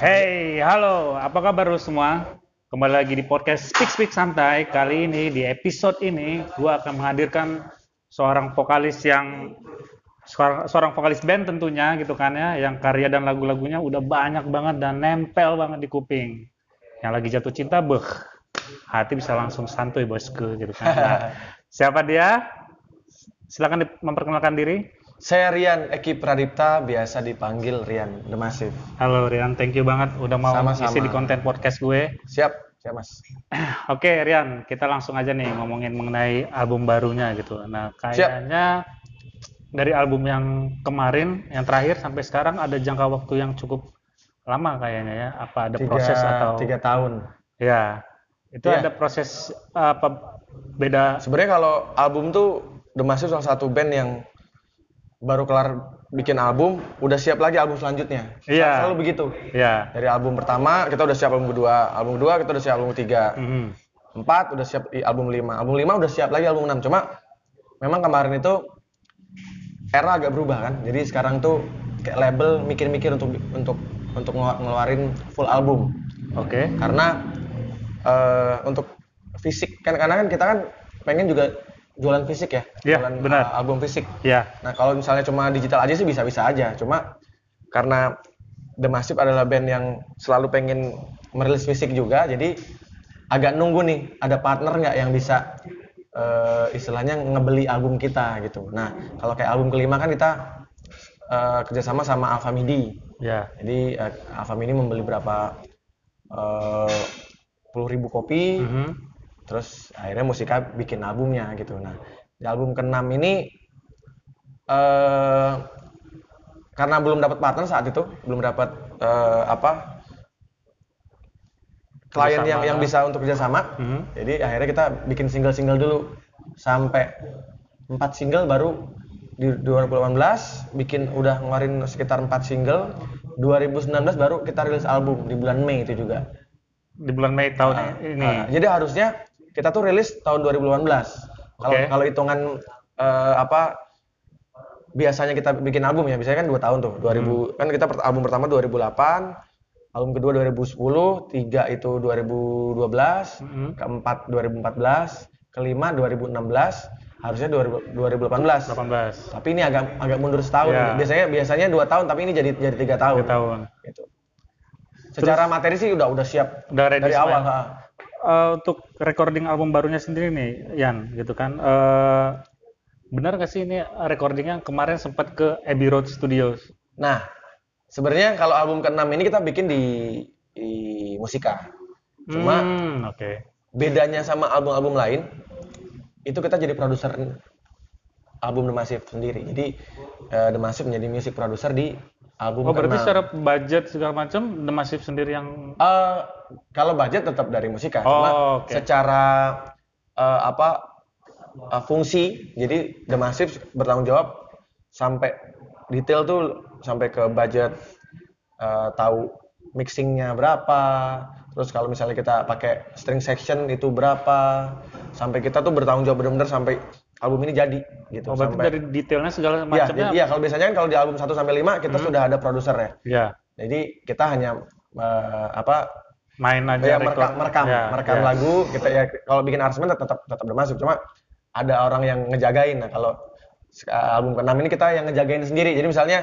Hey, halo, apa kabar lu semua? Kembali lagi di podcast Speak Speak Santai. Kali ini di episode ini gua akan menghadirkan seorang vokalis yang seorang, seorang vokalis band tentunya gitu kan ya, yang karya dan lagu-lagunya udah banyak banget dan nempel banget di kuping. Yang lagi jatuh cinta, beh, hati bisa langsung santuy bosku gitu kan. Nah, siapa dia? Silakan memperkenalkan diri. Saya Rian Eki Pradipta, biasa dipanggil Rian The Massive. Halo Rian, thank you banget udah mau Sama-sama. isi di konten podcast gue. Siap, siap Mas. Oke Rian, kita langsung aja nih ngomongin mengenai album barunya gitu. Nah kayaknya dari album yang kemarin, yang terakhir sampai sekarang ada jangka waktu yang cukup lama kayaknya ya. Apa ada Tiga, proses atau? tiga tahun. Ya, itu Iya. ada proses apa beda? Sebenarnya kalau album tuh The Massive salah satu band yang baru kelar bikin album, udah siap lagi album selanjutnya. Sel- Iya. Selalu begitu. Ya. Dari album pertama kita udah siap album kedua, album kedua kita udah siap album ketiga, Mhm. empat udah siap album lima, album lima udah siap lagi album enam. Cuma memang kemarin itu era agak berubah kan. Jadi sekarang tuh kayak label mikir-mikir untuk untuk untuk ngelu- ngeluarin full album. Oke. karena eh, untuk fisik kan karena kan kita kan pengen juga jualan fisik ya Iya, jualan benar. eh, album fisik Ya. nah kalau misalnya cuma digital aja sih bisa bisa aja cuma karena The Massive adalah band yang selalu pengen merilis fisik juga jadi agak nunggu nih ada partner nggak yang bisa eh, istilahnya ngebeli album kita gitu nah kalau kayak album kelima kan kita eh, kerjasama sama Alpha Midi Ya. jadi eh, Alpha Midi membeli berapa puluh ribu kopi, Mhm. Terus akhirnya Musika bikin albumnya gitu. Nah di album keenam ini eh karena belum dapat partner saat itu, belum dapat eh, apa klien yang yang bisa untuk kerjasama. Mhm. Jadi akhirnya kita bikin single-single dulu sampai empat single baru di 2018 bikin udah ngeluarin sekitar 4 single 2019 baru kita rilis album di bulan Mei itu juga Di bulan Mei tahun Nah, ini. nah, jadi harusnya kita tuh rilis tahun 2018 kalau Oke. kalau hitungan eh, apa biasanya kita bikin album ya biasanya kan dua tahun tuh 2000 Hmm. kan kita album pertama 2008 album kedua 2010 tiga itu 2012 Mhm. keempat 2014 kelima 2016 harusnya 2000 2018 18 tapi ini agak agak mundur setahun Ya. biasanya biasanya dua tahun tapi ini jadi jadi tiga tahun, Tiga tahun. Gitu. secara materi sih udah udah siap Udah dari awal ya? Eh, untuk recording album barunya sendiri nih, Yan, gitu kan. Eh benar gak sih ini recordingnya kemarin sempat ke Abbey Road Studios? Nah, sebenarnya kalau album ke-6 ini kita bikin di, di Musika. Cuma Hmm, oke. bedanya sama album-album lain, itu kita jadi produser album The Massive sendiri. Jadi eh, The Massive menjadi music producer di album Oh berarti ke-6. secara budget segala macam, The Massive sendiri yang Eh, kalau budget tetap dari Musika, Oh, cuma oke. secara eh, apa eh, fungsi, jadi The Massive bertanggung jawab sampai detail tuh sampai ke budget eh, tahu mixingnya berapa, terus kalau misalnya kita pakai string section itu berapa, sampai kita tuh bertanggung jawab benar-benar sampai album ini jadi gitu. oh, berarti sampai dari detailnya segala Iya, macamnya. jadi- iya, kalau biasanya kan kalau di album 1 sampai 5 kita Hmm. sudah ada produser ya. Ya, Jadi kita hanya eh, apa main aja ya, merekam merekam, Ya, merekam ya. lagu kita ya kalau bikin aransemen tetap tetap bermasuk cuma ada orang yang ngejagain nah kalau se- album ke-6 ini kita yang ngejagain sendiri jadi misalnya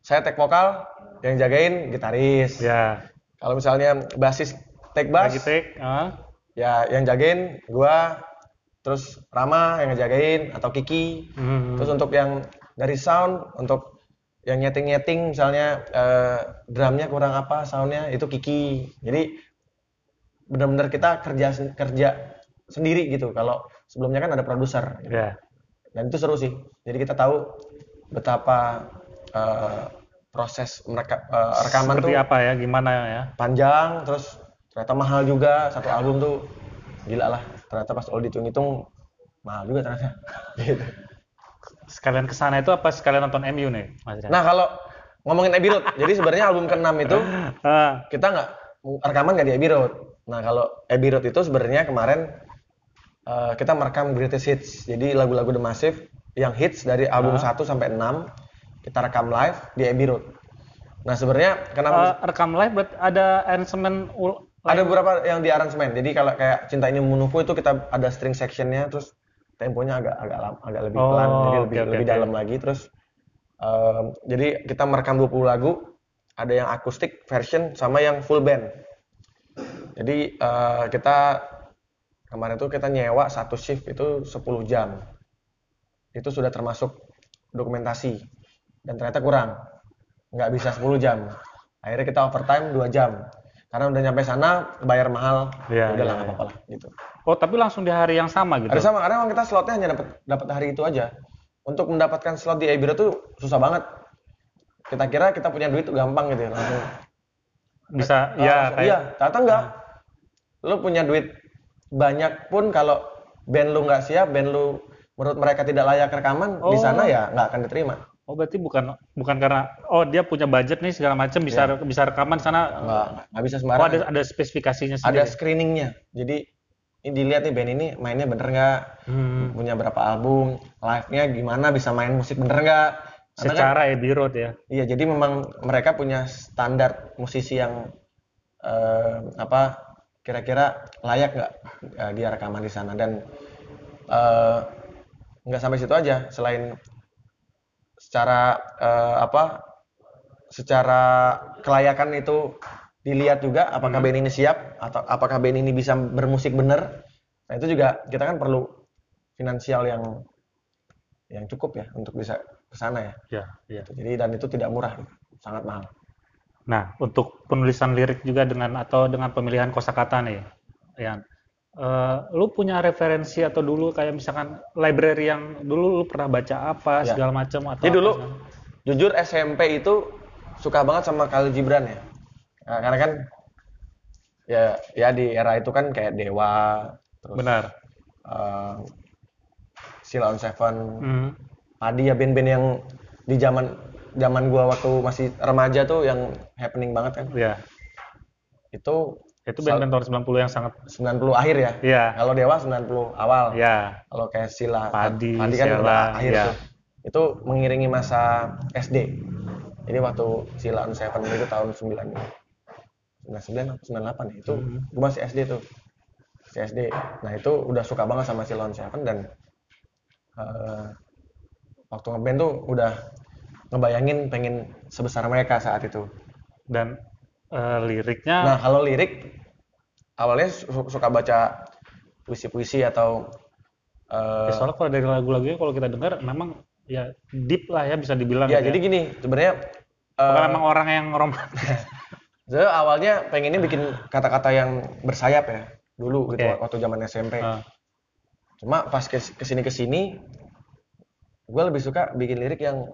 saya take vokal yang jagain gitaris Ya, kalau misalnya basis take bass lagi take. ah. ya yang jagain gua terus Rama yang ngejagain atau Kiki Hmm. terus untuk yang dari sound untuk yang nyeting-nyeting misalnya eh, drumnya kurang apa soundnya itu Kiki jadi benar-benar kita kerja kerja sendiri gitu kalau sebelumnya kan ada produser gitu. Ya. dan itu seru sih jadi kita tahu betapa eh, proses mereka eh, rekaman Seperti tuh apa ya, gimana ya? panjang terus ternyata mahal juga satu album tuh gila lah ternyata pas all dihitung-hitung mahal juga ternyata gitu. Sekalian ke sana itu apa sekalian nonton MU nih, Mas? Nah kalau ngomongin Abbey Road, jadi sebenarnya album ke-6 itu Ah, kita nggak rekaman nggak di Abbey Road. Nah kalau Abbey Road itu sebenarnya kemarin eh, kita merekam greatest hits. Jadi lagu-lagu The Massive yang hits dari album Ah. 1 sampai 6 kita rekam live di Abbey Road. Nah sebenarnya kenapa Eh, rekam live berarti ada arrangement ada beberapa yang di aransemen. Jadi kalau kayak cinta ini menuku itu kita ada string sectionnya, terus temponya agak agak agak lebih Oh, pelan, jadi oke, lebih oke, lebih oke. dalam lagi. Terus em, jadi kita merekam 20 lagu, ada yang akustik version sama yang full band. Jadi eh, kita kemarin tuh kita nyewa satu shift itu 10 jam. Itu sudah termasuk dokumentasi dan ternyata kurang. Nggak bisa 10 jam. Akhirnya kita overtime 2 jam. Karena udah nyampe sana bayar mahal, Iya, udah lah nggak apa-apa lah gitu. Oh, tapi langsung di hari yang sama gitu. Ada sama karena memang kita slotnya hanya dapat dapat hari itu aja. Untuk mendapatkan slot di Ebiro tuh susah banget. Kita kira kita punya duit tuh gampang gitu ya, langsung. Bisa Oh, ya langsung- kayak Iya, ternyata enggak. Lu punya duit banyak pun kalau band lu nggak siap, band lu menurut mereka tidak layak rekaman di Oh. sana ya nggak akan diterima. Oh, berarti bukan bukan karena oh dia punya budget nih segala macam bisa bisa rekaman sana. Nggak nggak bisa Oh, sembarangan. ada ada spesifikasinya ada sendiri. screeningnya. Jadi ini dilihat nih band ini mainnya bener nggak, Hmm. punya berapa album, live-nya gimana, bisa main musik bener nggak. Kan- Secara Abbey Road ya. Iya, jadi memang mereka punya standar musisi yang eh, apa kira-kira layak nggak eh, dia rekaman di sana dan eh, nggak sampai situ aja. Selain secara eh, apa, secara kelayakan itu dilihat juga apakah band ini siap atau apakah band ini bisa bermusik bener. Nah itu juga kita kan perlu finansial yang yang cukup ya untuk bisa ke sana ya. Ya, ya. Gitu. Jadi dan itu tidak murah, sangat mahal. Nah, untuk penulisan lirik juga dengan atau dengan pemilihan kosakata nih, ya. Eh, lu punya referensi atau dulu kayak misalkan library yang dulu lu pernah baca apa Ya. segala macam atau Jadi apa dulu segala- jujur SMP itu suka banget sama Khalil Gibran ya. Nah, karena kan ya ya di era itu kan kayak Dewa, terus benar. eh, Sheila on Seven, Hmm. Padi ya band-band yang di zaman zaman gua waktu masih remaja tuh yang happening banget kan. Ya, Itu itu band-band tahun 90 yang sangat 90 akhir ya. ya, Kalau Dewa 90 awal. ya, Kalau kayak Sila, Padi, Padi kan udah akhir ya. tuh. Itu mengiringi masa SD. Jadi waktu Sila on Seven itu tahun 9 99 atau 98 ya. Itu Hmm. gue masih SD tuh. Masih SD. Nah itu udah suka banget sama Sila on Seven dan eh, waktu ngeband tuh udah ngebayangin pengen sebesar mereka saat itu. dan eh, liriknya Nah kalau lirik awalnya su- suka baca puisi-puisi atau eh, ya, soalnya kalau dari lagu-lagunya kalau kita dengar memang ya deep lah ya bisa dibilang Ya, gitu jadi gini, sebenarnya Bukan memang orang yang romantis. saya awalnya pengennya bikin kata-kata yang bersayap ya, dulu gitu Oke. waktu zaman SMP. Ah, Cuma pas kes- ke sini ke sini, gue lebih suka bikin lirik yang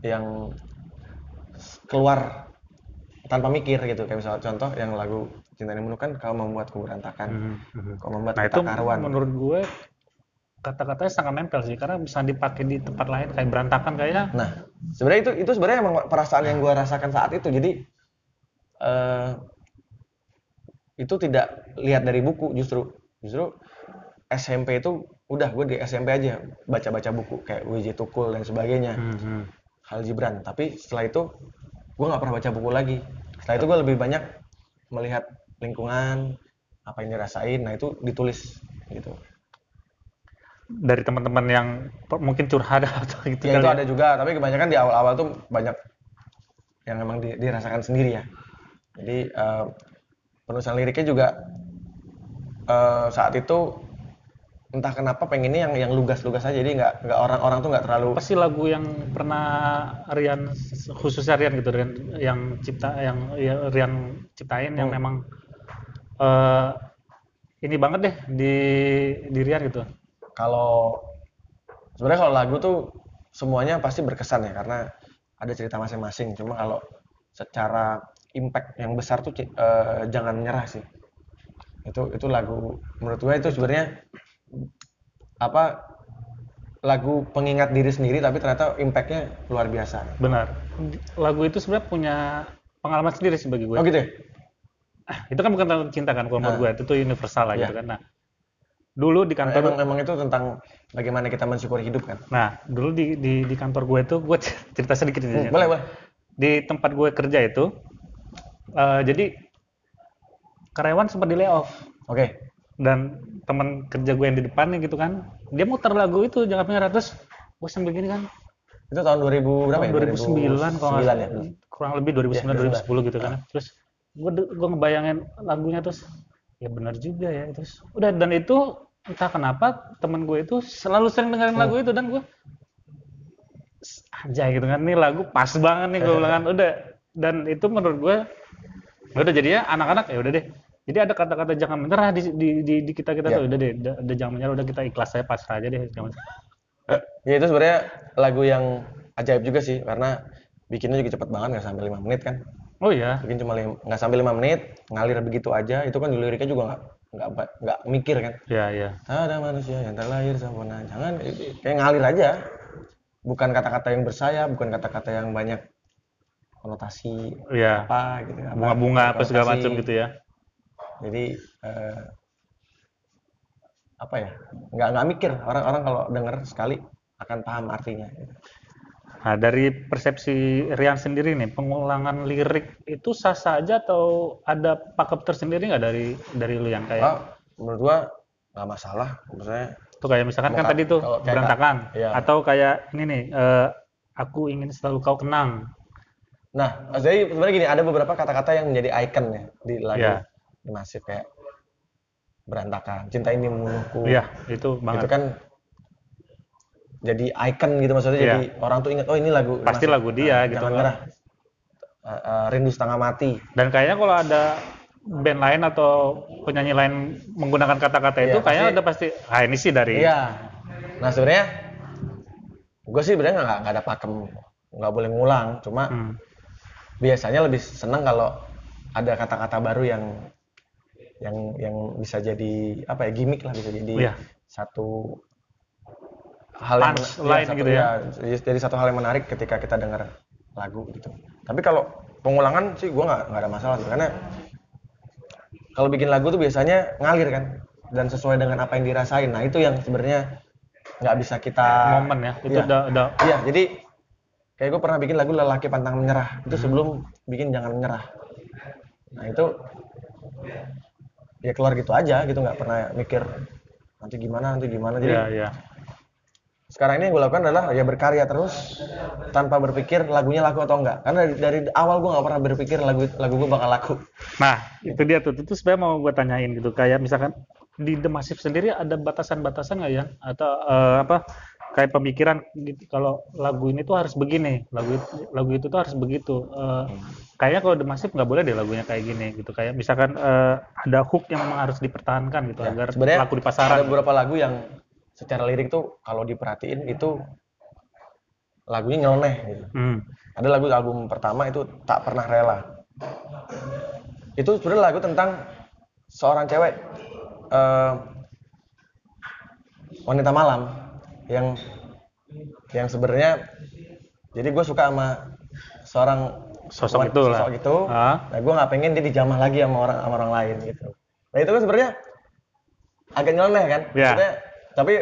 yang keluar tanpa mikir gitu. Kayak misalnya contoh yang lagu Cinta Ini kan kau membuatku berantakan, mhm, mhm. kau membuat Nah itu karuan. menurut gue kata-katanya sangat nempel sih karena bisa dipakai di tempat lain kayak berantakan kayaknya Nah, sebenarnya itu itu sebenarnya emang perasaan yang gue rasakan saat itu. Jadi eh itu tidak lihat dari buku justru justru SMP itu udah gue di SMP aja baca-baca buku kayak WJ Tukul dan sebagainya Mhm. Hal Gibran tapi setelah itu gue nggak pernah baca buku lagi. Setelah itu gue lebih banyak melihat lingkungan apa yang dirasain. Nah itu ditulis gitu. Dari teman-teman yang mungkin curhat atau gitu ya itu ya. ada juga. Tapi kebanyakan di awal-awal tuh banyak yang memang di- dirasakan sendiri ya. Jadi eh, penulisan liriknya juga eh, saat itu entah kenapa pengennya yang yang lugas-lugas aja. Jadi nggak nggak orang-orang tuh nggak terlalu apa sih lagu yang pernah Rian khususnya Rian gitu Rian yang cipta yang ya, Rian ciptain yang Hmm. memang eh ini banget deh di di Rian gitu? Kalau sebenarnya kalau lagu tuh semuanya pasti berkesan ya karena ada cerita masing-masing. Cuma kalau secara impact yang besar tuh eh, jangan menyerah sih. Itu itu lagu menurut gue itu sebenarnya apa lagu pengingat diri sendiri tapi ternyata impactnya luar biasa. Benar. Lagu itu sebenarnya punya pengalaman sendiri sih bagi gue. Oh gitu ya? Itu kan bukan tentang cinta kan kalau Nah. gue. Itu tuh universal lah Iya. gitu kan. Nah dulu di Nah, kantor emang emang itu tentang bagaimana kita mensyukuri hidup kan? Nah dulu di di, di kantor gue tuh gue cerita sedikit Hmm, boleh boleh. Di tempat gue kerja itu eh, jadi karyawan sempat di layoff Oke. Dan teman kerja gue yang di depannya gitu kan dia muter lagu itu jangan merah terus gue sambil gini kan. Itu tahun 2000 berapa tahun ya? 2009 kalau nggak 2009 salah. Ya. kurang lebih 2009 Ya, 2010 gitu kan. Terus gue gue ngebayangin lagunya terus ya benar juga ya. Terus udah dan itu entah kenapa temen gue itu selalu sering dengerin lagu itu dan gue aja gitu kan. Ini lagu pas banget nih gue bilang kan. Udah dan itu menurut gue ya udah jadinya anak-anak ya udah deh jadi ada kata-kata jangan menyerah di di, di, di kita kita Ya. tuh udah deh udah, udah jangan menyerah udah kita ikhlas saya pasrah aja deh jangan Ya itu sebenarnya lagu yang ajaib juga sih karena bikinnya juga cepet banget nggak sampai lima menit kan. oh iya Bikin cuma nggak sampai lima menit ngalir begitu aja itu kan liriknya juga nggak nggak nggak mikir kan. ya ya Ada manusia yang terlahir sempurna jangan kayak ngalir aja. Bukan kata-kata yang bersayap, bukan kata-kata yang banyak konotasi ya apa gitu. bunga-bunga apa segala macam gitu ya Jadi eh, apa ya? Nggak nggak mikir orang-orang kalau denger sekali akan paham artinya. Nah, dari persepsi Rian sendiri nih, pengulangan lirik itu sah-sah aja atau ada pakem tersendiri nggak dari dari lu yang kayak Oh, menurut gua nggak masalah. Maksudnya tuh kayak misalkan kan tadi tuh berantakan iya. atau kayak ini nih eh, aku ingin selalu kau kenang. Nah, jadi sebenarnya gini, ada beberapa kata-kata yang menjadi ikon ya di lagu Iya. Di Masif kayak berantakan, cinta ini membunuhku. Iya, itu Itu banget. kan jadi ikon gitu maksudnya Iya. jadi orang tuh ingat oh ini lagu Pasti lagu dia Nah, gitu kan. Eh, eh, rindu setengah mati. Dan kayaknya kalau ada band lain atau penyanyi lain menggunakan kata-kata itu Iya, kayaknya pasti- udah pasti ah ini sih dari Iya. Nah sebenarnya gue sih sebenarnya nggak nggak ada pakem, nggak boleh ngulang. Cuma Hmm. biasanya lebih seneng kalau ada kata-kata baru yang yang yang bisa jadi apa ya gimmick lah bisa jadi Iya. satu hal yang line satu- gitu ya. jadi- jadi satu hal yang menarik ketika kita dengar lagu gitu tapi kalau pengulangan sih gue nggak nggak ada masalah sih karena kalau bikin lagu tuh biasanya ngalir kan dan sesuai dengan apa yang dirasain nah itu yang sebenarnya nggak bisa kita momen ya. Itu Iya. udah udah Iya, jadi kayak gue pernah bikin lagu lelaki pantang menyerah. Itu sebelum bikin jangan menyerah. Nah itu ya keluar gitu aja gitu nggak pernah mikir nanti gimana nanti gimana. Jadi Iya, iya. sekarang ini yang gue lakukan adalah ya berkarya terus tanpa berpikir lagunya laku atau enggak. Karena dari, dari awal gue nggak pernah berpikir lagu lagu gue bakal laku. Nah, itu dia tuh. Itu sebenarnya mau gue tanyain gitu. Kayak misalkan di The Massive sendiri ada batasan-batasan nggak ya? Atau eh, apa? Kayak pemikiran gitu. Kalau lagu ini tuh harus begini, lagu itu, lagu itu tuh harus begitu. Eh, kayaknya kalau The Massive nggak boleh deh lagunya kayak gini gitu. Kayak misalkan eh, ada hook yang memang harus dipertahankan gitu Ya, agar laku di pasaran. Ada beberapa lagu yang secara lirik tuh kalau diperhatiin itu lagunya nyeleneh gitu. Hmm. ada lagu album pertama itu tak pernah rela itu sebenarnya lagu tentang seorang cewek eh, wanita malam yang yang sebenarnya jadi gue suka sama seorang Sosok itu lah. sosok itu Ah. nah gue nggak pengen dia dijamah lagi sama orang sama orang lain gitu nah itu kan sebenarnya agak nyeleneh kan Ya. Maksudnya, tapi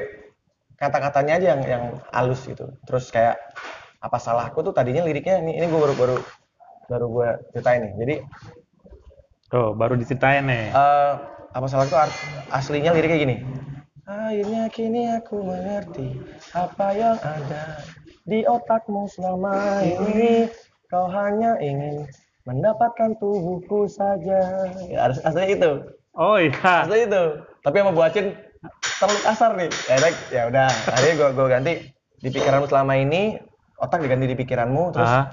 kata-katanya aja yang yang halus gitu terus kayak apa salahku tuh tadinya liriknya ini ini gue baru baru baru gue ceritain nih jadi Tuh, baru diceritain nih. eh, apa salahku aslinya liriknya gini akhirnya kini aku mengerti apa yang ada di otakmu selama ini. Kau hanya ingin mendapatkan tubuhku saja. Ya, harus aslinya itu. Oh iya. aslinya itu. Tapi sama buacin terlalu kasar nih. Ya ya udah. Akhirnya gue gue ganti di pikiranmu selama ini. Otak diganti di pikiranmu terus Ah.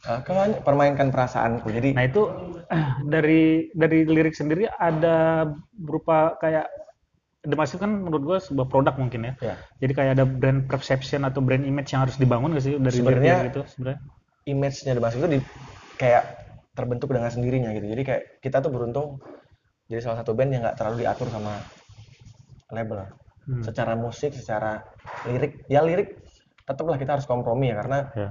eh, kau hanya permainkan perasaanku. Jadi Nah itu dari dari lirik sendiri ada berupa kayak The Massive kan menurut gua sebuah produk mungkin ya. ya Jadi kayak ada brand perception atau brand image yang harus dibangun gak sih dari Sebenarnya- lirik itu sebenarnya? image-nya The Massive itu di, kayak terbentuk dengan sendirinya gitu. Jadi kayak kita tuh beruntung jadi salah satu band yang nggak terlalu diatur sama label. Hmm. Secara musik, secara lirik, ya lirik tetaplah kita harus kompromi ya karena Ya.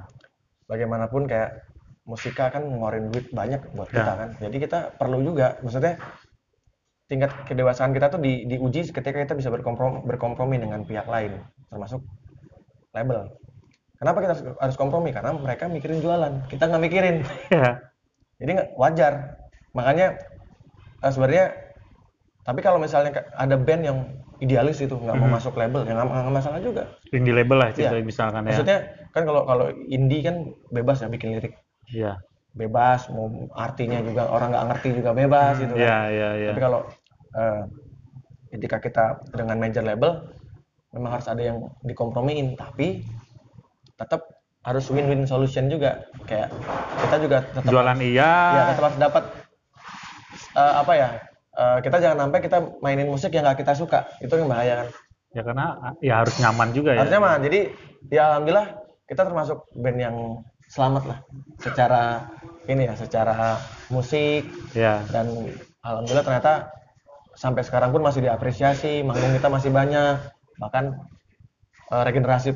bagaimanapun kayak musika kan ngeluarin duit banyak buat Ya. kita kan. Jadi kita perlu juga, maksudnya tingkat kedewasaan kita tuh di, diuji ketika kita bisa berkompromi, berkompromi dengan pihak lain, termasuk label. Kenapa kita harus, kompromi? Karena mereka mikirin jualan, kita nggak mikirin. Ya. Jadi nggak wajar. Makanya eh, sebenarnya tapi kalau misalnya ada band yang idealis itu nggak mau Mhm. masuk label ya nggak masalah juga. Indie label lah Iya. gitu misalkan ya. Maksudnya kan kalau kalau indie kan bebas ya bikin lirik Iya. bebas mau artinya juga orang nggak ngerti juga bebas gitu kan. Iya, iya, iya. Tapi kalau eh, ketika kita dengan major label memang harus ada yang dikompromiin. Tapi tetap harus win-win solution juga. Kayak kita juga tetap Jualan iya. ya tetap harus dapat eh, apa ya eh, kita jangan sampai kita mainin musik yang nggak kita suka. Itu yang bahaya kan? Ya karena ya harus nyaman juga ya. harusnya mah jadi ya alhamdulillah kita termasuk band yang selamat lah. Secara ini ya secara musik. Ya. dan alhamdulillah ternyata sampai sekarang pun masih diapresiasi manggung kita masih banyak. Bahkan eh, regenerasi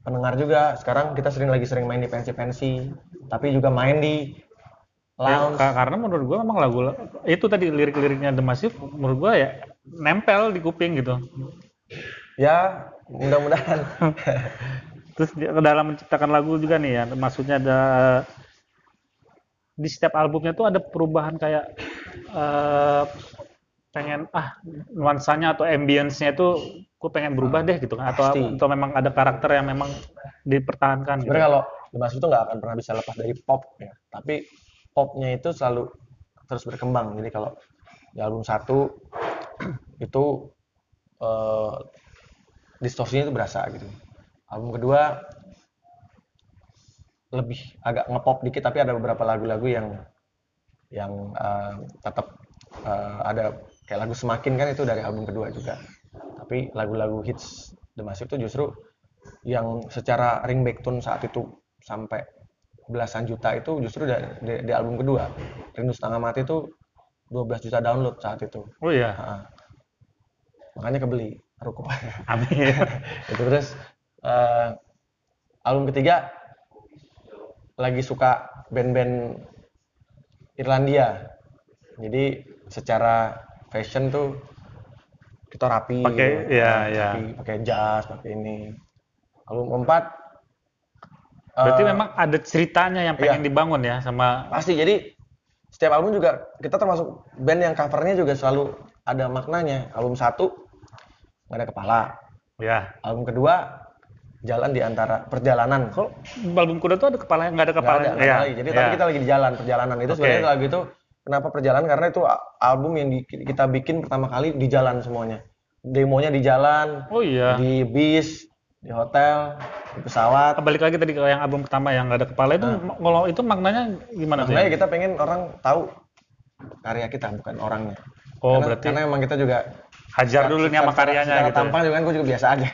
pendengar juga. Sekarang kita sering lagi sering main di pensi-pensi tapi juga main di Ya, lounge. ka- karena menurut gua memang lagu itu tadi lirik-liriknya The Massive menurut gua ya nempel di kuping gitu. ya mudah-mudahan. Terus dalam menciptakan lagu juga nih ya, maksudnya ada di setiap albumnya tuh ada perubahan kayak eh, pengen ah nuansanya atau ambience-nya itu gue pengen berubah deh gitu kan atau Pasti. atau memang ada karakter yang memang dipertahankan gitu. sebenarnya kalau The Massive itu nggak akan pernah bisa lepas dari pop ya tapi popnya itu selalu terus berkembang jadi kalau di album satu itu eh, distorsinya itu berasa gitu album kedua lebih agak ngepop dikit tapi ada beberapa lagu-lagu yang yang eh, tetap eh, ada kayak lagu semakin kan itu dari album kedua juga. Tapi lagu-lagu hits The Massive itu justru yang secara ringback tone saat itu sampai belasan juta itu justru di, di, di album kedua. Rindu Setengah Mati itu 12 juta download saat itu. Oh iya, Ha-ha. makanya kebeli ruko amin. itu terus eh, album ketiga lagi suka band-band Irlandia. Jadi secara fashion tuh kita rapi Pakai- gitu. ya, ya. rapi, pakai jas pakai ini album keempat Berarti eh, memang ada ceritanya yang pengen iya. dibangun ya sama pasti jadi setiap album juga kita termasuk band yang covernya juga selalu ada maknanya album satu nggak ada kepala ya. album kedua jalan di antara perjalanan Kalau album kuda tuh ada kepala nggak ada kepala. nggak ada lagi. Jadi tapi ya. kita lagi di jalan perjalanan itu Oke. sebenarnya lagu itu kenapa perjalanan karena itu album yang di- kita bikin pertama kali di jalan semuanya. Demonya di jalan, Oh iya. di bis, di hotel, di pesawat. Balik lagi tadi ke yang album pertama yang nggak ada kepala itu kalau itu maknanya gimana tuh? Sebenarnya ya? kita pengen orang tahu karya kita bukan orangnya. Oh karena, berarti karena emang kita juga hajar dulu nih sama karyanya secara gitu. tampang juga kan gue juga biasa aja.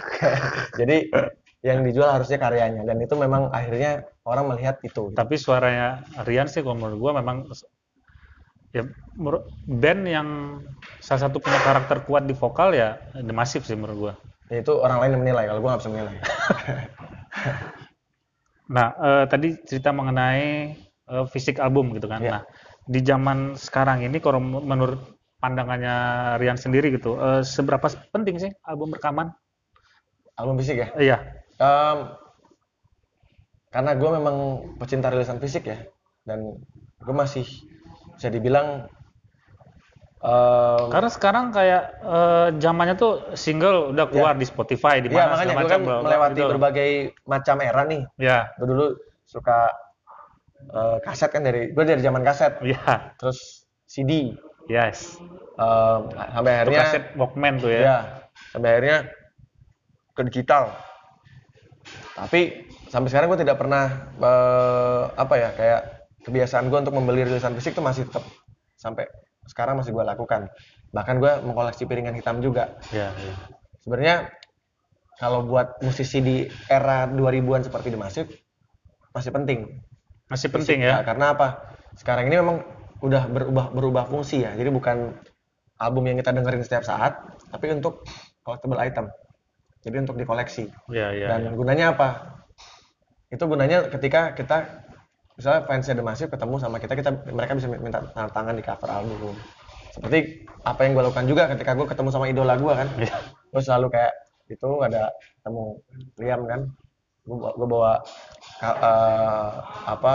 Jadi yang dijual harusnya karyanya dan itu memang akhirnya orang melihat itu. Tapi suaranya Rian sih kalau menurut gua memang ya menurut- band yang salah satu punya karakter kuat di vokal ya The Massive sih menurut gua. Ya, itu orang lain yang menilai kalau gue nggak bisa menilai. Nah, eh, tadi cerita mengenai eh, fisik album gitu kan. Iya. Nah, di zaman sekarang ini kalau menurut pandangannya Rian sendiri gitu, eh, seberapa penting sih album rekaman? Album fisik ya. Iya. Em, karena gue memang pecinta rilisan fisik ya, dan gue masih bisa dibilang em, Karena sekarang kayak eh, zamannya tuh single udah keluar di Spotify di ya mana makanya segala gue kan melewati gitu. berbagai macam era nih. Ya, Gue dulu suka eh, kaset kan dari gue dari zaman kaset, ya, terus CD, yes. em, sampai Itu akhirnya kaset Walkman tuh ya. ya sampai akhirnya ke digital. Tapi sampai sekarang gue tidak pernah eh, apa ya kayak kebiasaan gue untuk membeli rilisan fisik itu masih tetap sampai sekarang masih gue lakukan. Bahkan gue mengkoleksi piringan hitam juga. Ya, ya. Sebenarnya kalau buat musisi di era 2000-an seperti The Massive masih penting. Masih penting Nah, ya. karena apa? Sekarang ini memang udah berubah berubah fungsi ya. Jadi bukan album yang kita dengerin setiap saat, tapi untuk collectible item. Jadi untuk dikoleksi. Ya, ya. Dan gunanya apa? Itu gunanya ketika kita misalnya fansnya The Massive ketemu sama kita, kita mereka bisa minta tanda tangan di cover album. Seperti apa yang gue lakukan juga ketika gue ketemu sama idola gue kan. Iya. Gue selalu kayak itu ada ketemu Liam kan. gue bawa, gua bawa ka- eh, apa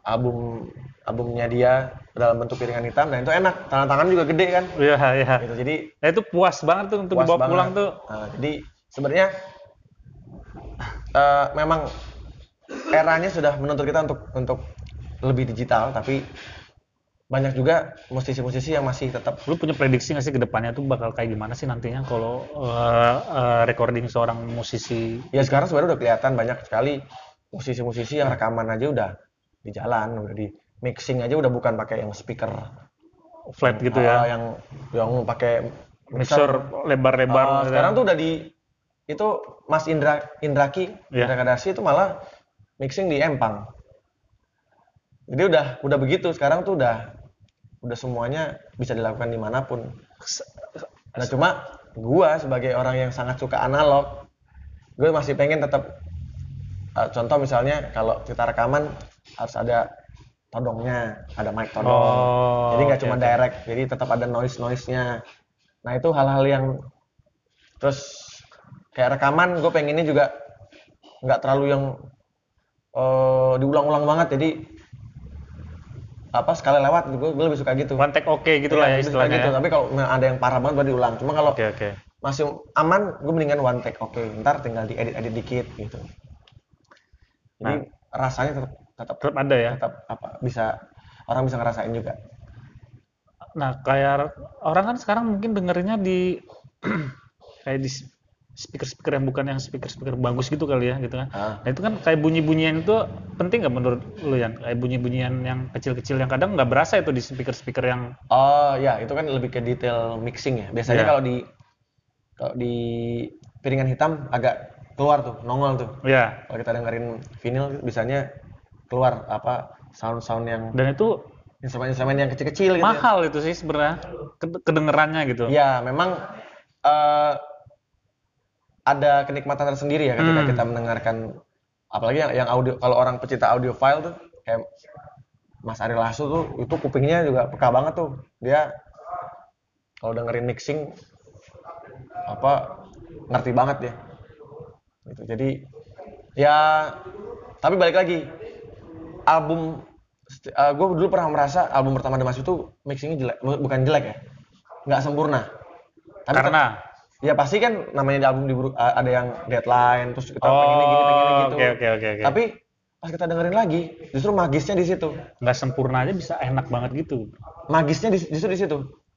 album albumnya dia dalam bentuk piringan hitam dan itu enak tangan tangan juga gede kan Iya, iya. gitu jadi Nah, itu puas banget tuh untuk dibawa banget. pulang tuh. Nah, jadi sebenarnya eh, memang eranya sudah menuntut kita untuk untuk lebih digital tapi banyak juga musisi-musisi yang masih tetap Lu punya prediksi nggak sih ke depannya tuh bakal kayak gimana sih nantinya kalau eh, eh, recording seorang musisi? ya sekarang sebenarnya udah kelihatan banyak sekali musisi-musisi yang rekaman aja udah di jalan udah di mixing aja udah bukan pakai yang speaker flat gitu ah, ya. yang yang pakai Mixer lebar-lebar. Ah, gitu sekarang tuh udah di itu Mas Indra Indraki Iya. Indra Kadasi itu malah mixing di Empang. Jadi udah udah begitu. Sekarang tuh udah udah semuanya bisa dilakukan di mana pun. Nah cuma gua sebagai orang yang sangat suka analog gue masih pengen tetap eh, contoh misalnya kalau kita rekaman harus ada todongnya ada mic todong. Oh, jadi nggak cuma oke. direct jadi tetap ada noise noise nya nah itu hal-hal yang terus kayak rekaman gue pengennya juga nggak terlalu yang eh, diulang-ulang banget jadi apa sekali lewat gue, gue lebih suka gitu One take oke gitu lah ya Iya, suka istilahnya. gitu ya. tapi kalau ada yang parah banget baru diulang cuma kalau Oke oke. masih aman gue mendingan one take oke ntar tinggal diedit edit dikit gitu jadi rasanya tetap tetap Tetap ada ya. tetap apa bisa orang bisa ngerasain juga Nah, kayak orang kan sekarang mungkin dengerinnya di kayak di speaker-speaker yang bukan yang speaker-speaker bagus gitu kali ya, gitu kan. Ah. Nah, itu kan kayak bunyi-bunyian itu penting nggak menurut lu yang kayak bunyi-bunyian yang kecil-kecil yang kadang nggak berasa itu di speaker-speaker yang Oh ya, itu kan lebih ke detail mixing ya. Biasanya Iya. kalau di kalau di piringan hitam agak keluar tuh, nongol tuh. ya Kalau kita dengerin vinyl biasanya keluar apa sound-sound yang dan itu instrumen-instrumen yang kecil-kecil gitu. ya. mahal itu sih sebenarnya Ked- kedengerannya gitu. Ya, memang eh, ada kenikmatan tersendiri ya ketika Hmm. kita mendengarkan apalagi yang, yang audio kalau orang pecinta audio file tuh kayak Mas Ari Lasso tuh itu kupingnya juga peka banget tuh. Dia kalau dengerin mixing apa ngerti banget dia. Gitu. Jadi ya tapi balik lagi album gue dulu pernah merasa album pertama The Mas itu mixingnya jelek bu- bukan jelek ya nggak sempurna tapi Karena ya pasti kan namanya di album a- ada yang deadline terus kita pengennya gini pengennya Oh, gitu oke oke oke oke. tapi pas kita dengerin lagi justru magisnya di situ nggak sempurna aja bisa enak banget gitu. magisnya di- justru di situ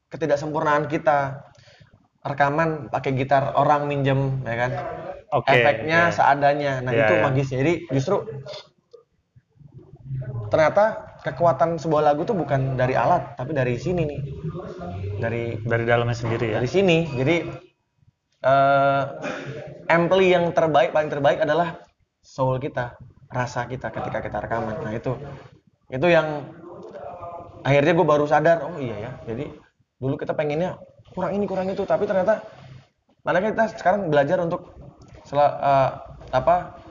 ketidaksempurnaan kita rekaman pakai gitar orang minjem ya kan Oke. efeknya oke. seadanya nah Iya, itu iya. magisnya jadi justru ternyata kekuatan sebuah lagu tuh bukan dari alat tapi dari sini nih dari dari dalamnya sendiri ya. dari sini jadi eh ampli yang terbaik paling terbaik adalah soul kita rasa kita ketika kita rekaman. Nah itu itu yang akhirnya gue baru sadar oh iya ya jadi dulu kita pengennya kurang ini kurang itu tapi ternyata malah kita sekarang belajar untuk sel- eh, apa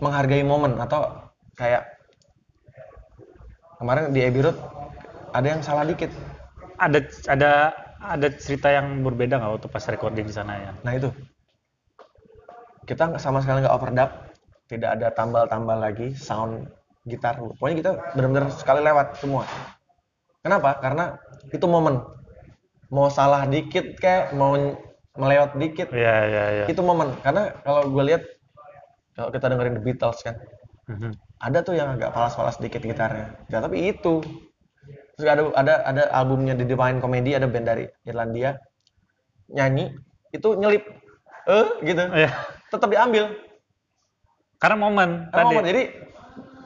menghargai momen atau kayak kemarin di Abbey Road ada yang salah dikit. Ada ada ada cerita yang berbeda nggak waktu pas recording di sana ya? Nah itu kita sama sekali nggak overdub, tidak ada tambal-tambal lagi sound gitar. Pokoknya kita benar-benar sekali lewat semua. Kenapa? Karena itu momen. Mau salah dikit kayak mau melewat dikit, Iya iya iya. itu momen. Karena kalau gue lihat kalau kita dengerin The Beatles kan, Mhm. ada tuh yang agak falas-falas dikit gitarnya. Ya, tapi itu. Terus ada ada ada albumnya The Divine Comedy, ada band dari Irlandia nyanyi itu nyelip eh gitu. Iya. Tetap diambil. Karena momen Karena tadi. momen. jadi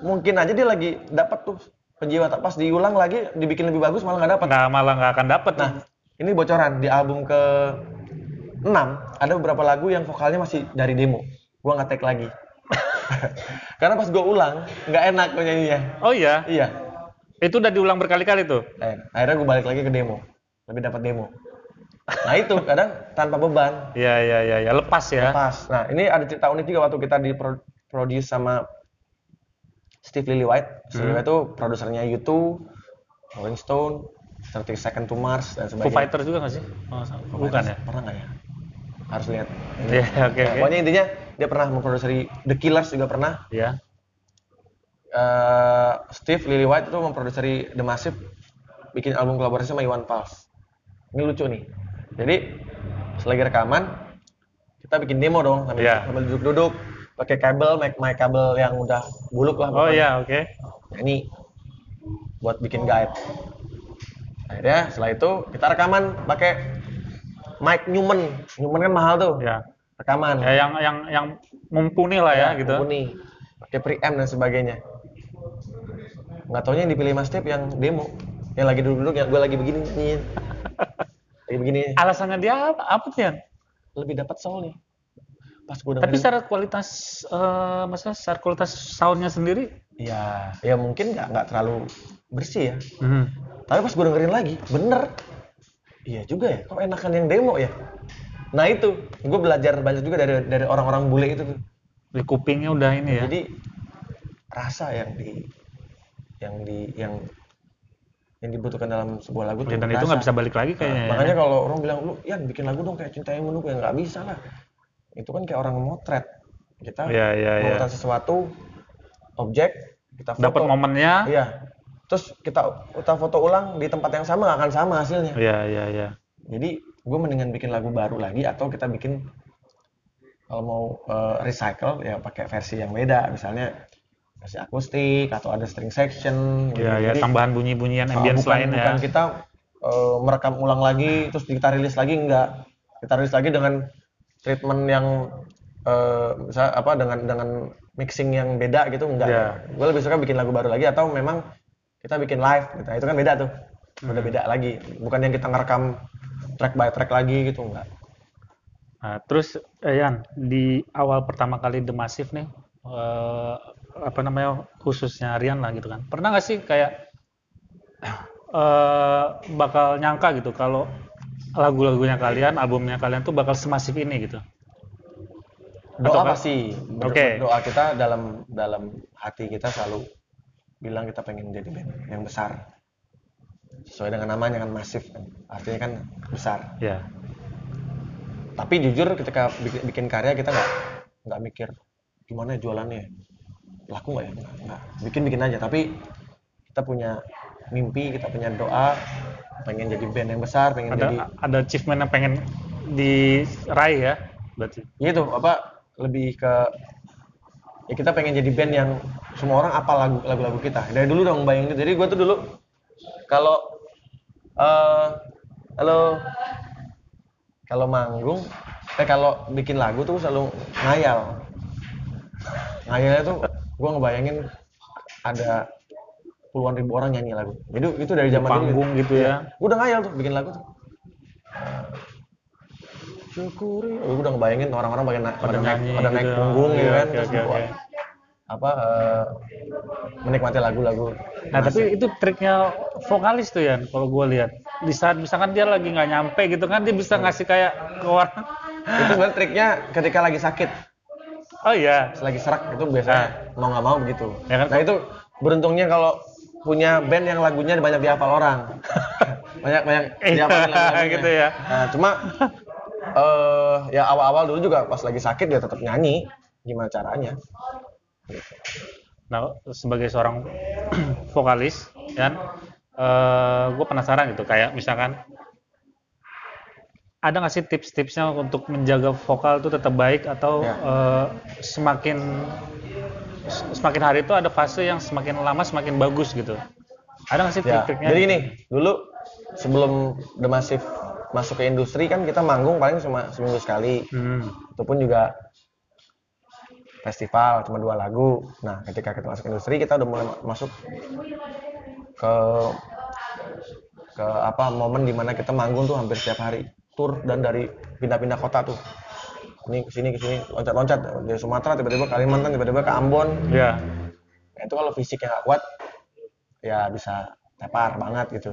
mungkin aja dia lagi dapat tuh penjiwa tak pas diulang lagi dibikin lebih bagus malah nggak dapat. nggak malah nggak akan dapet. Nah, ini bocoran di album ke 6 ada beberapa lagu yang vokalnya masih dari demo. Gua nggak take lagi. Karena pas gua ulang nggak enak nyanyinya. Oh iya, Iya. Itu udah diulang berkali-kali tuh. Eh, akhirnya gue balik lagi ke demo. Lebih dapat demo. Nah itu kadang tanpa beban. Iya iya iya ya. lepas ya. Pas. Nah ini ada cerita unik juga waktu kita di pro- produce sama Steve Lillywhite. Steve Hmm. Lillywhite itu produsernya U2, Rolling Stone, 30 Second to Mars dan Foo sebagainya. Fighter juga nggak sih? Oh, Foo bukan Fighters ya? Pernah nggak ya? Harus lihat. Iya oke Nah, oke. Pokoknya intinya dia pernah memproduksi The Killers juga pernah. Ya. Eh, Steve Lily White itu memproduksi The Massive bikin album kolaborasi sama Iwan Fals. Ini lucu nih. Jadi selagi rekaman kita bikin demo dong sambil, sambil duduk-duduk pakai kabel, mic, mic kabel yang udah buluk lah. Oh iya, oke. Nah, ini buat bikin guide. Akhirnya setelah itu kita rekaman pakai mic Newman. Newman kan mahal tuh. Ya. Rekaman. Ya yang yang yang mumpuni lah ya, gitu. mumpuni. Pakai preamp dan sebagainya. Nggak taunya yang dipilih Mas Steve yang demo. Yang lagi duduk-duduk, yang gue lagi begini. nih. lagi begini. Alasannya dia apa, apa Tian? Lebih dapat soalnya. Pas gue Tapi secara kualitas eh masalah secara kualitas soundnya sendiri Ya, ya mungkin nggak nggak terlalu bersih ya. hmm. Tapi pas gue dengerin lagi, bener. Iya juga ya, kok enakan yang demo ya? Nah itu, gue belajar banyak juga dari dari orang-orang bule itu tuh. di kupingnya udah ini ya. Jadi rasa yang di yang di yang yang dibutuhkan dalam sebuah lagu tuh dan itu nggak bisa balik lagi Nah, kayaknya. ya. makanya kalau orang bilang lu, Yan bikin lagu dong kayak cinta yang menunggu ya nggak bisa lah. Itu kan kayak orang motret. Kita Iya, iya, iya. memotret sesuatu objek kita foto. dapat momennya. Iya. Terus kita kita foto ulang di tempat yang sama akan sama hasilnya. Iya, iya, iya. Jadi gue mendingan bikin lagu baru lagi atau kita bikin kalau mau eh, recycle ya pakai versi yang beda, misalnya versi akustik atau ada string section. gitu. Ya Jadi, tambahan bunyi-bunyian ah, ambience bukan, lain ya. bukan kita eh, merekam ulang lagi terus kita rilis lagi enggak. Kita rilis lagi dengan treatment yang eh misal apa dengan dengan mixing yang beda gitu enggak. Iya. Gue lebih suka bikin lagu baru lagi atau memang kita bikin live gitu. Nah, itu kan beda tuh. Udah Hmm. beda lagi. Bukan yang kita ngerekam track by track lagi gitu enggak. Nah, terus Yan, di awal pertama kali The Massive nih, eh, apa namanya khususnya Rian lah gitu kan. Pernah nggak sih kayak eh, bakal nyangka gitu kalau lagu-lagunya kalian, albumnya kalian tuh bakal semasif ini gitu? Doa Atau- pasti. Ber- Oke. Doa kita dalam dalam hati kita selalu bilang kita pengen jadi band yang besar. Sesuai dengan namanya kan masif kan. Artinya kan besar. Ya, Tapi jujur ketika bikin, bikin karya kita nggak nggak mikir gimana jualannya. Laku nggak ya? Nggak, nggak. Bikin-bikin aja. Tapi kita punya mimpi, kita punya doa pengen jadi band yang besar, pengen jadi ada ada achievement yang pengen diraih ya, berarti. gitu apa lebih ke ya kita pengen jadi band yang semua orang apa lagu lagu-lagu kita dari dulu dong bayangin jadi gue tuh dulu kalau eh halo kalau manggung eh kalau bikin lagu tuh selalu ngayal ngayalnya tuh gue ngebayangin ada puluhan ribu orang nyanyi lagu jadi itu dari zaman dulu Panggung gitu ya. gue udah ngayal tuh bikin lagu tuh syukuri gue udah ngebayangin orang-orang pada, na- pada, naik pada naik gitu. punggung Iya, gitu kan oke, terus oke. apa eh, menikmati lagu-lagu Nah, tapi itu triknya vokalis tuh ya, kalau gue lihat. Di saat misalkan dia lagi nggak nyampe gitu kan, dia bisa ngasih kayak ke orang. itu sebenarnya triknya ketika lagi sakit Oh iya, lagi serak itu biasanya mau nggak mau begitu. Ya kan? nah itu beruntungnya kalau punya band yang lagunya banyak dihafal orang. Banyak banyak Iya, dihafalin lagu-lagunya. gitu ya. nah cuma eh ya awal-awal dulu juga pas lagi sakit dia tetap nyanyi. Gimana caranya? Nah, sebagai seorang vokalis, kan, eh gue penasaran gitu, kayak misalkan ada nggak sih tips-tipsnya untuk menjaga vokal itu tetap baik atau Ya. eh, semakin semakin hari itu ada fase yang semakin lama semakin bagus gitu? Ada nggak sih Ya, trik-triknya? jadi ini dulu sebelum The Massive masuk ke industri kan kita manggung paling cuma seminggu sekali. Hmm, Itu pun juga festival cuma dua lagu. Nah, ketika kita masuk industri kita udah mulai ma- masuk ke ke apa momen di mana kita manggung tuh hampir setiap hari tur dan dari pindah-pindah kota tuh. Ini ke sini ke sini loncat-loncat. Dari Sumatera tiba-tiba Kalimantan tiba-tiba ke Ambon. Ya. Nah, itu kalau fisiknya nggak kuat ya bisa tepar banget gitu.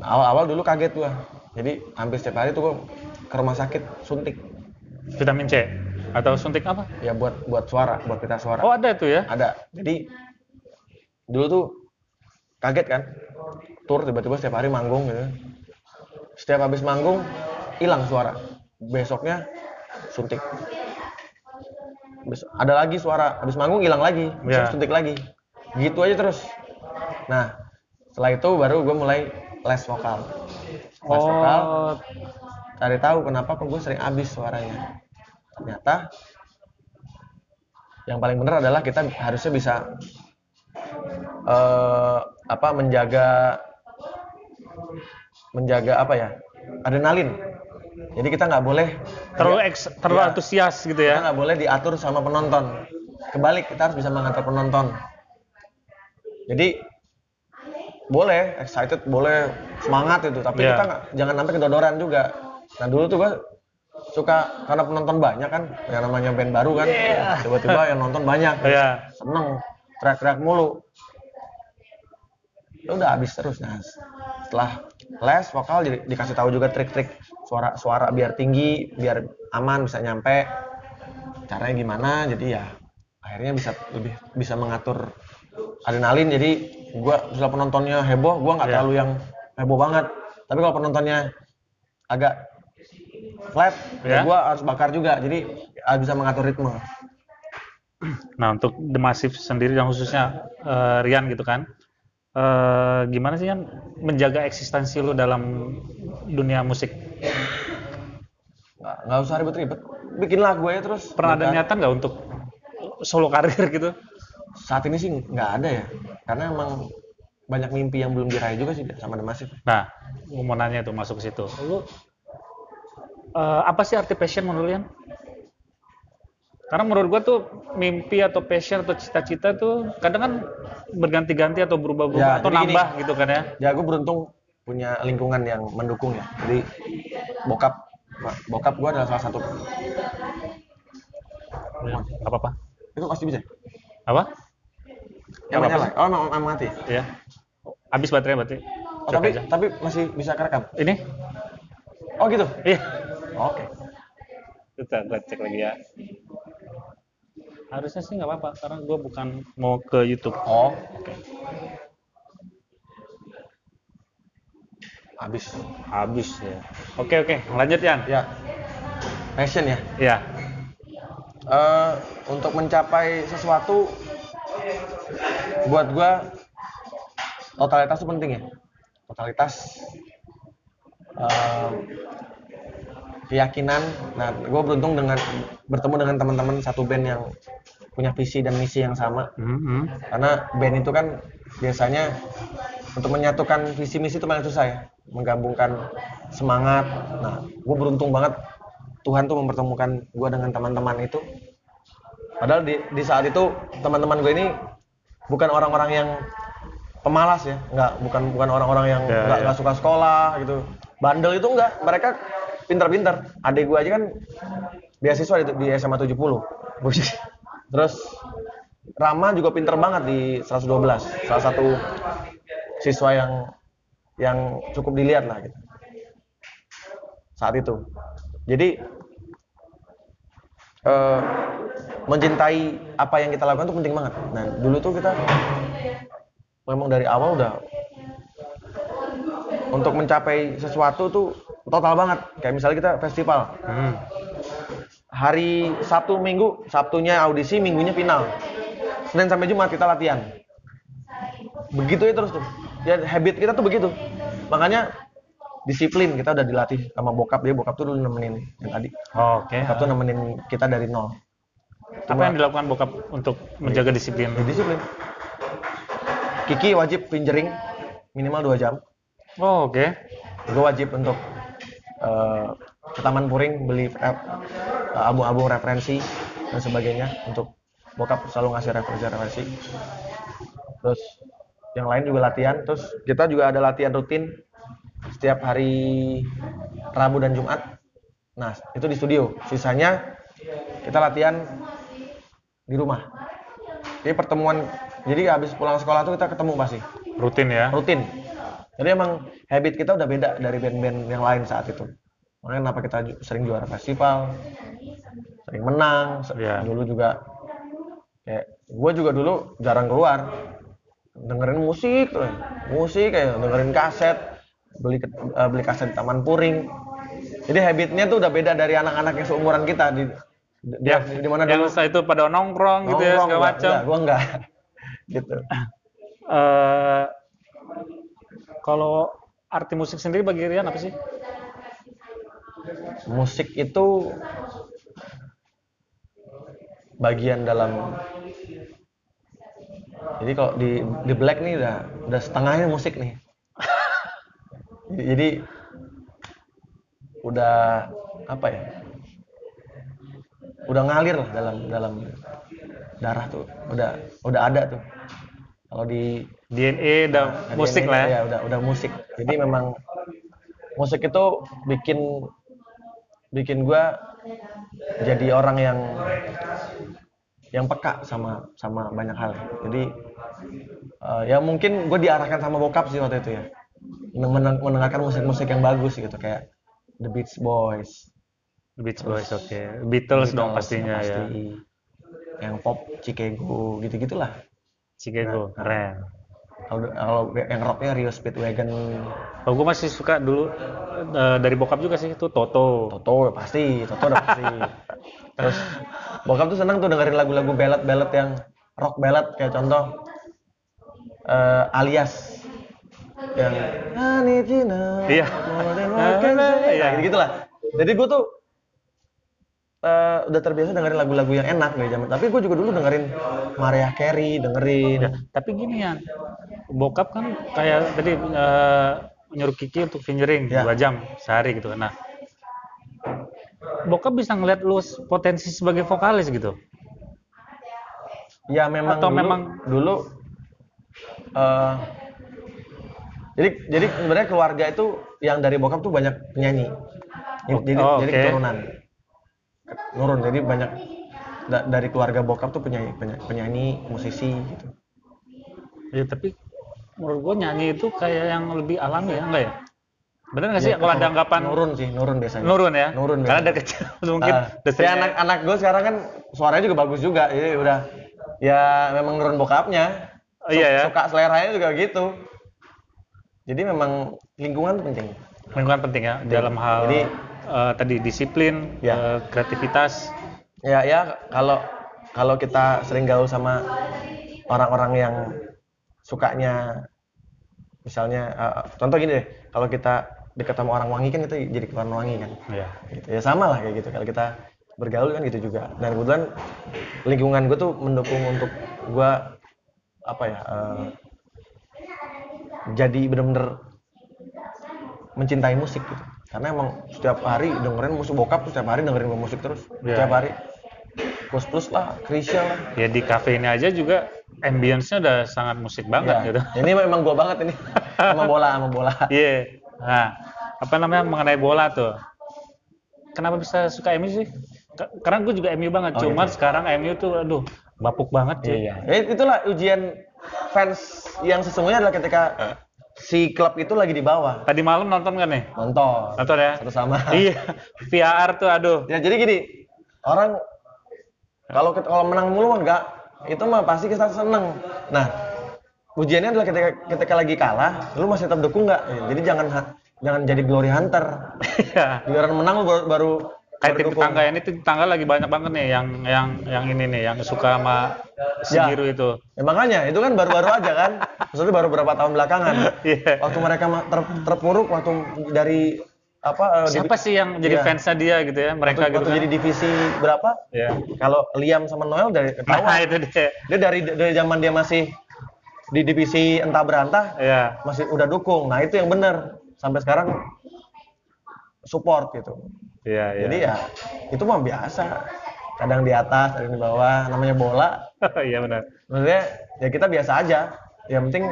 Nah, awal-awal dulu kaget gua. Jadi hampir setiap hari tuh gua ke rumah sakit suntik. Vitamin C? Atau suntik apa? ya buat buat suara buat pita suara. Oh ada itu ya? ada. Jadi dulu tuh kaget kan? Tur tiba-tiba setiap hari manggung gitu setiap habis manggung hilang suara. Besoknya suntik. Habis ada lagi suara. Habis manggung hilang lagi. Ya. yeah. suntik lagi. Gitu aja terus. Nah setelah itu baru gue mulai les vokal. Les vokal Oh, cari tahu kenapa kok gue sering habis suaranya. Ternyata yang paling benar adalah kita harusnya bisa eh apa menjaga menjaga apa ya adrenalin. Jadi kita nggak boleh terlalu eks, terlalu Iya. antusias gitu kita ya. nggak boleh diatur sama penonton. Kebalik kita harus bisa mengatur penonton. Jadi boleh excited boleh semangat itu. Tapi Iya. kita nggak jangan sampai kedodoran juga. Nah dulu tuh gua suka karena penonton banyak kan yang namanya band baru kan tiba-tiba yang nonton banyak. Iya. seneng teriak-teriak mulu. Ya udah habis terus nah setelah les vokal jadi dikasih tahu juga trik-trik suara suara biar tinggi biar aman bisa nyampe caranya gimana jadi ya akhirnya bisa lebih bisa mengatur adrenalin jadi gua setelah penontonnya heboh gua nggak Iya. terlalu yang heboh banget tapi kalau penontonnya agak flat Ya. ya gua harus bakar juga jadi bisa mengatur ritme Nah, untuk The Massive sendiri dan khususnya eh, Rian gitu kan. Eh, gimana sih kan menjaga eksistensi lu dalam dunia musik? nggak nggak usah ribet-ribet bikin lagu aja terus Pernah ada niatan nggak untuk solo karir gitu? saat ini sih nggak ada ya karena emang banyak mimpi yang belum diraih juga sih sama The Massive Nah, mau nanya tuh masuk ke situ. Lu eh, apa sih arti passion menurut Rian? Karena menurut gua tuh mimpi atau passion atau cita-cita tuh kadang kan berganti-ganti atau berubah-ubah Ya, atau gini. nambah gitu kan ya. ya gue beruntung punya lingkungan yang mendukung ya jadi bokap bokap gue adalah salah satu Ya, nggak apa-apa. itu pasti bisa Apa? yang Nggak menyala oh emang, emang mati Ya. Habis baterai berarti. oh, tapi aja. tapi masih bisa kerekam Ini? oh gitu Iya. oke Kita gua cek lagi ya. Harusnya sih nggak apa-apa karena gue bukan mau ke YouTube. oh habis Habis ya. Oke oke, lanjut Yan. ya passion ya Ya. Eh, untuk mencapai sesuatu buat gua totalitas itu penting ya totalitas eh, keyakinan. Nah gue beruntung dengan bertemu dengan teman-teman satu band yang punya visi dan misi yang sama. Mhm. karena band itu kan biasanya untuk menyatukan visi misi itu paling susah ya. Menggabungkan semangat. Nah gue beruntung banget Tuhan tuh mempertemukan gue dengan teman-teman itu. Padahal di, di saat itu teman-teman gue ini bukan orang-orang yang pemalas ya. Nggak bukan bukan orang-orang yang Ya, nggak ya. nggak suka sekolah gitu. Bandel itu enggak mereka pintar-pintar adik gue aja kan beasiswa di, di SMA 70 terus Rama juga pinter banget di 112 salah satu siswa yang yang cukup dilihat lah gitu. Saat itu. Jadi eh, mencintai apa yang kita lakukan itu penting banget. Nah dulu tuh kita memang dari awal udah untuk mencapai sesuatu tuh total banget. Kayak misalnya kita festival. Hmm. hari Sabtu Minggu Sabtunya audisi Minggunya final. Senin sampai Jumat kita latihan. Begitu ya terus tuh. Ya habit kita tuh begitu. Makanya disiplin kita udah dilatih sama bokap. Dia bokap tuh dulu nemenin yang tadi. Oke. bokap tuh nemenin kita dari nol. Apa yang dilakukan bokap untuk menjaga disiplin? Ya, disiplin. Kiki wajib fingering minimal 2 jam. Oh, oke. gue wajib untuk eh, ke Taman Puring beli eh, album-album referensi dan sebagainya untuk bokap selalu ngasih referensi-referensi. Terus yang lain juga latihan terus kita juga ada latihan rutin setiap hari Rabu dan Jumat. Nah itu di studio. Sisanya kita latihan di rumah. Jadi pertemuan jadi habis pulang sekolah tuh kita ketemu pasti. Rutin ya. rutin. Jadi emang habit kita udah beda dari band-band yang lain saat itu. Makanya kenapa kita sering juara festival, sering menang. Iya. Dulu juga kayak gue juga dulu jarang keluar, dengerin musik, tuh. musik kayak dengerin kaset, beli eh, beli kaset di Taman Puring. Jadi habitnya tuh udah beda dari anak-anak yang seumuran kita di Dia di mana yang dulu itu pada nongkrong gitu ya nongkrong, segala macam. gua enggak. gitu. Eh, kalau arti musik sendiri bagi Rian apa sih? Musik itu bagian dalam jadi kalau di di Black nih udah udah setengahnya musik nih. jadi, udah apa ya? Udah ngalir lah dalam dalam darah tuh. Udah udah ada tuh. Kalau di DNA dan Nah, musik DNA lah ya. ya udah udah musik jadi memang musik itu bikin bikin gua jadi orang yang yang peka sama sama banyak hal jadi eh, ya mungkin gue diarahkan sama bokap sih waktu itu ya Men- mendengarkan musik-musik yang bagus gitu kayak The Beach Boys Beach Boys oke. Beatles dong Beatles, pastinya pasti. ya. yang pop Chicago gitu gitulah Chicago Nah, keren. Kalau kalau yang rocknya Rio Speedwagon Kalau gue masih suka dulu eh, dari bokap juga sih itu Toto. Toto pasti, Toto udah pasti. Terus bokap tuh seneng tuh dengerin lagu-lagu ballad-ballad yang rock ballad kayak contoh eh, alias yang Iya. Iya. Gitu gitulah. Jadi gue tuh eh, udah terbiasa dengerin lagu-lagu yang enak dari zaman. Tapi gue juga dulu dengerin Mariah Carey, dengerin. Ya, tapi gini ya, bokap kan kayak tadi eh, nyuruh Kiki untuk fingering Ya. jam sehari gitu. Nah, bokap bisa ngeliat lu potensi sebagai vokalis gitu. Ya memang Atau dulu, memang- dulu eh, jadi jadi sebenarnya keluarga itu yang dari bokap tuh banyak penyanyi. Jadi oh, jadi oke. keturunan. Nurun jadi banyak da- dari keluarga bokap tuh penyanyi penyanyi, penyanyi musisi gitu. Ya, tapi menurut gua nyanyi itu kayak yang lebih alami ya, enggak ya? Bener nggak sih Ya, kalau ada anggapan nurun sih, nurun biasanya. nurun ya? Nurun Karena dari kecil mungkin Ah, udah ya sering- anak-anak gue sekarang kan suaranya juga bagus juga, jadi udah ya memang nurun bokapnya. Oh, iya ya? Suka seleranya juga gitu. Jadi memang lingkungan penting. lingkungan penting ya dalam hal Jadi- eh, tadi disiplin, Ya. eh, kreativitas. Ya ya kalau kalau kita sering gaul sama orang-orang yang sukanya misalnya eh, contoh gini deh, kalau kita dekat sama orang wangi kan itu jadi keluar wangi kan. Ya. Gitu. Ya sama lah kayak gitu. Kalau kita bergaul kan gitu juga. Dan kebetulan lingkungan gue tuh mendukung untuk gue apa ya eh, jadi bener-bener mencintai musik gitu. Karena emang setiap hari dengerin musik bokap tuh setiap hari dengerin musik terus. Ya. Setiap hari. Plus plus lah, Krisya lah. Ya di cafe ini aja juga ambience-nya udah sangat musik banget Ya. gitu. Ini memang gua banget ini. sama bola, sama bola. Iya. Nah, apa namanya mengenai bola tuh? Kenapa bisa suka MU sih? Ka- Karena gue juga MU banget. Oh, Cuman gitu. sekarang MU tuh, aduh, bapuk banget cuy. Iya. Ya, itulah ujian fans yang sesungguhnya adalah ketika si klub itu lagi di bawah. Tadi malam nonton kan nih? Nonton. Nonton ya? Satu sama. Iya. VAR tuh, aduh. Ya jadi gini, orang kalau kalau menang mulu enggak, itu mah pasti kita seneng. Nah, ujiannya adalah ketika ketika lagi kalah, lu masih tetap dukung nggak? Ya, jadi jangan jangan jadi glory hunter. Iya. Giliran menang lu baru, baru Kayak tim tetangga ini tim tetangga lagi banyak banget nih yang yang yang ini nih yang suka sama si Ya. biru itu. Ya makanya itu kan baru-baru aja kan. Maksudnya baru beberapa tahun belakangan. Iya. Waktu mereka ter- terpuruk waktu dari apa eh, Siapa sih yang jadi Iya. fansnya dia gitu ya? Mereka waktu, gitu waktu kan. jadi divisi berapa? Iya. Kalau Liam sama Noel dari Nah, ketahuan. itu dia. dia dari dari zaman dia masih di divisi entah berantah Iya. masih udah dukung nah itu yang benar sampai sekarang support gitu Iya, iya. jadi ya itu mah biasa kadang di atas kadang di bawah namanya bola Iya benar. maksudnya ya kita biasa aja yang penting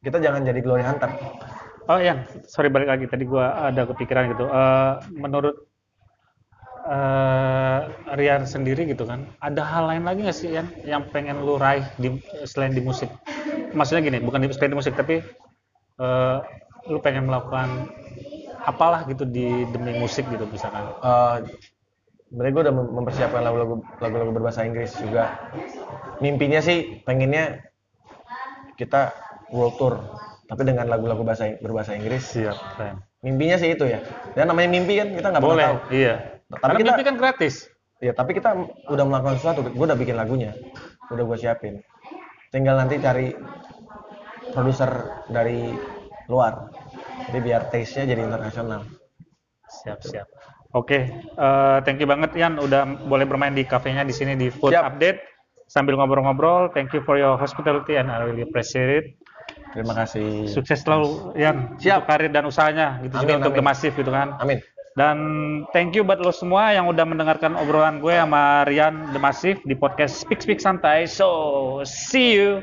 kita jangan jadi glory hunter Oh yang, sorry balik lagi tadi gua ada kepikiran gitu. Eh, menurut eh Rian sendiri gitu kan, ada hal lain lagi nggak sih yang yang pengen lu raih di selain di musik? Maksudnya gini, bukan di selain di musik tapi eh lu pengen melakukan apalah gitu di demi musik gitu misalkan. Eh, sebenarnya gue udah mem- mempersiapkan lagu-lagu lagu-lagu berbahasa Inggris juga mimpinya sih pengennya kita world tour tapi dengan lagu-lagu bahasa berbahasa Inggris Siap, keren. mimpinya sih itu ya dan namanya mimpi kan kita nggak Boleh, tahu iya. Tapi Karena kita- mimpi kan gratis. ya tapi kita udah melakukan sesuatu gue udah bikin lagunya udah gue siapin tinggal nanti cari produser dari luar jadi biar taste nya jadi internasional Siap, siap. Oke, eh, thank you banget Yan udah boleh bermain di kafenya di sini di Food Siap. Update sambil ngobrol-ngobrol. Thank you for your hospitality and I really appreciate it. terima kasih Sukses selalu Yan Siap. untuk karir dan usahanya gitu juga Amin, untuk amin. The Massive gitu kan. amin Dan thank you buat lo semua yang udah mendengarkan obrolan gue sama Rian The Massive di podcast Speak Speak Santai. So, see you.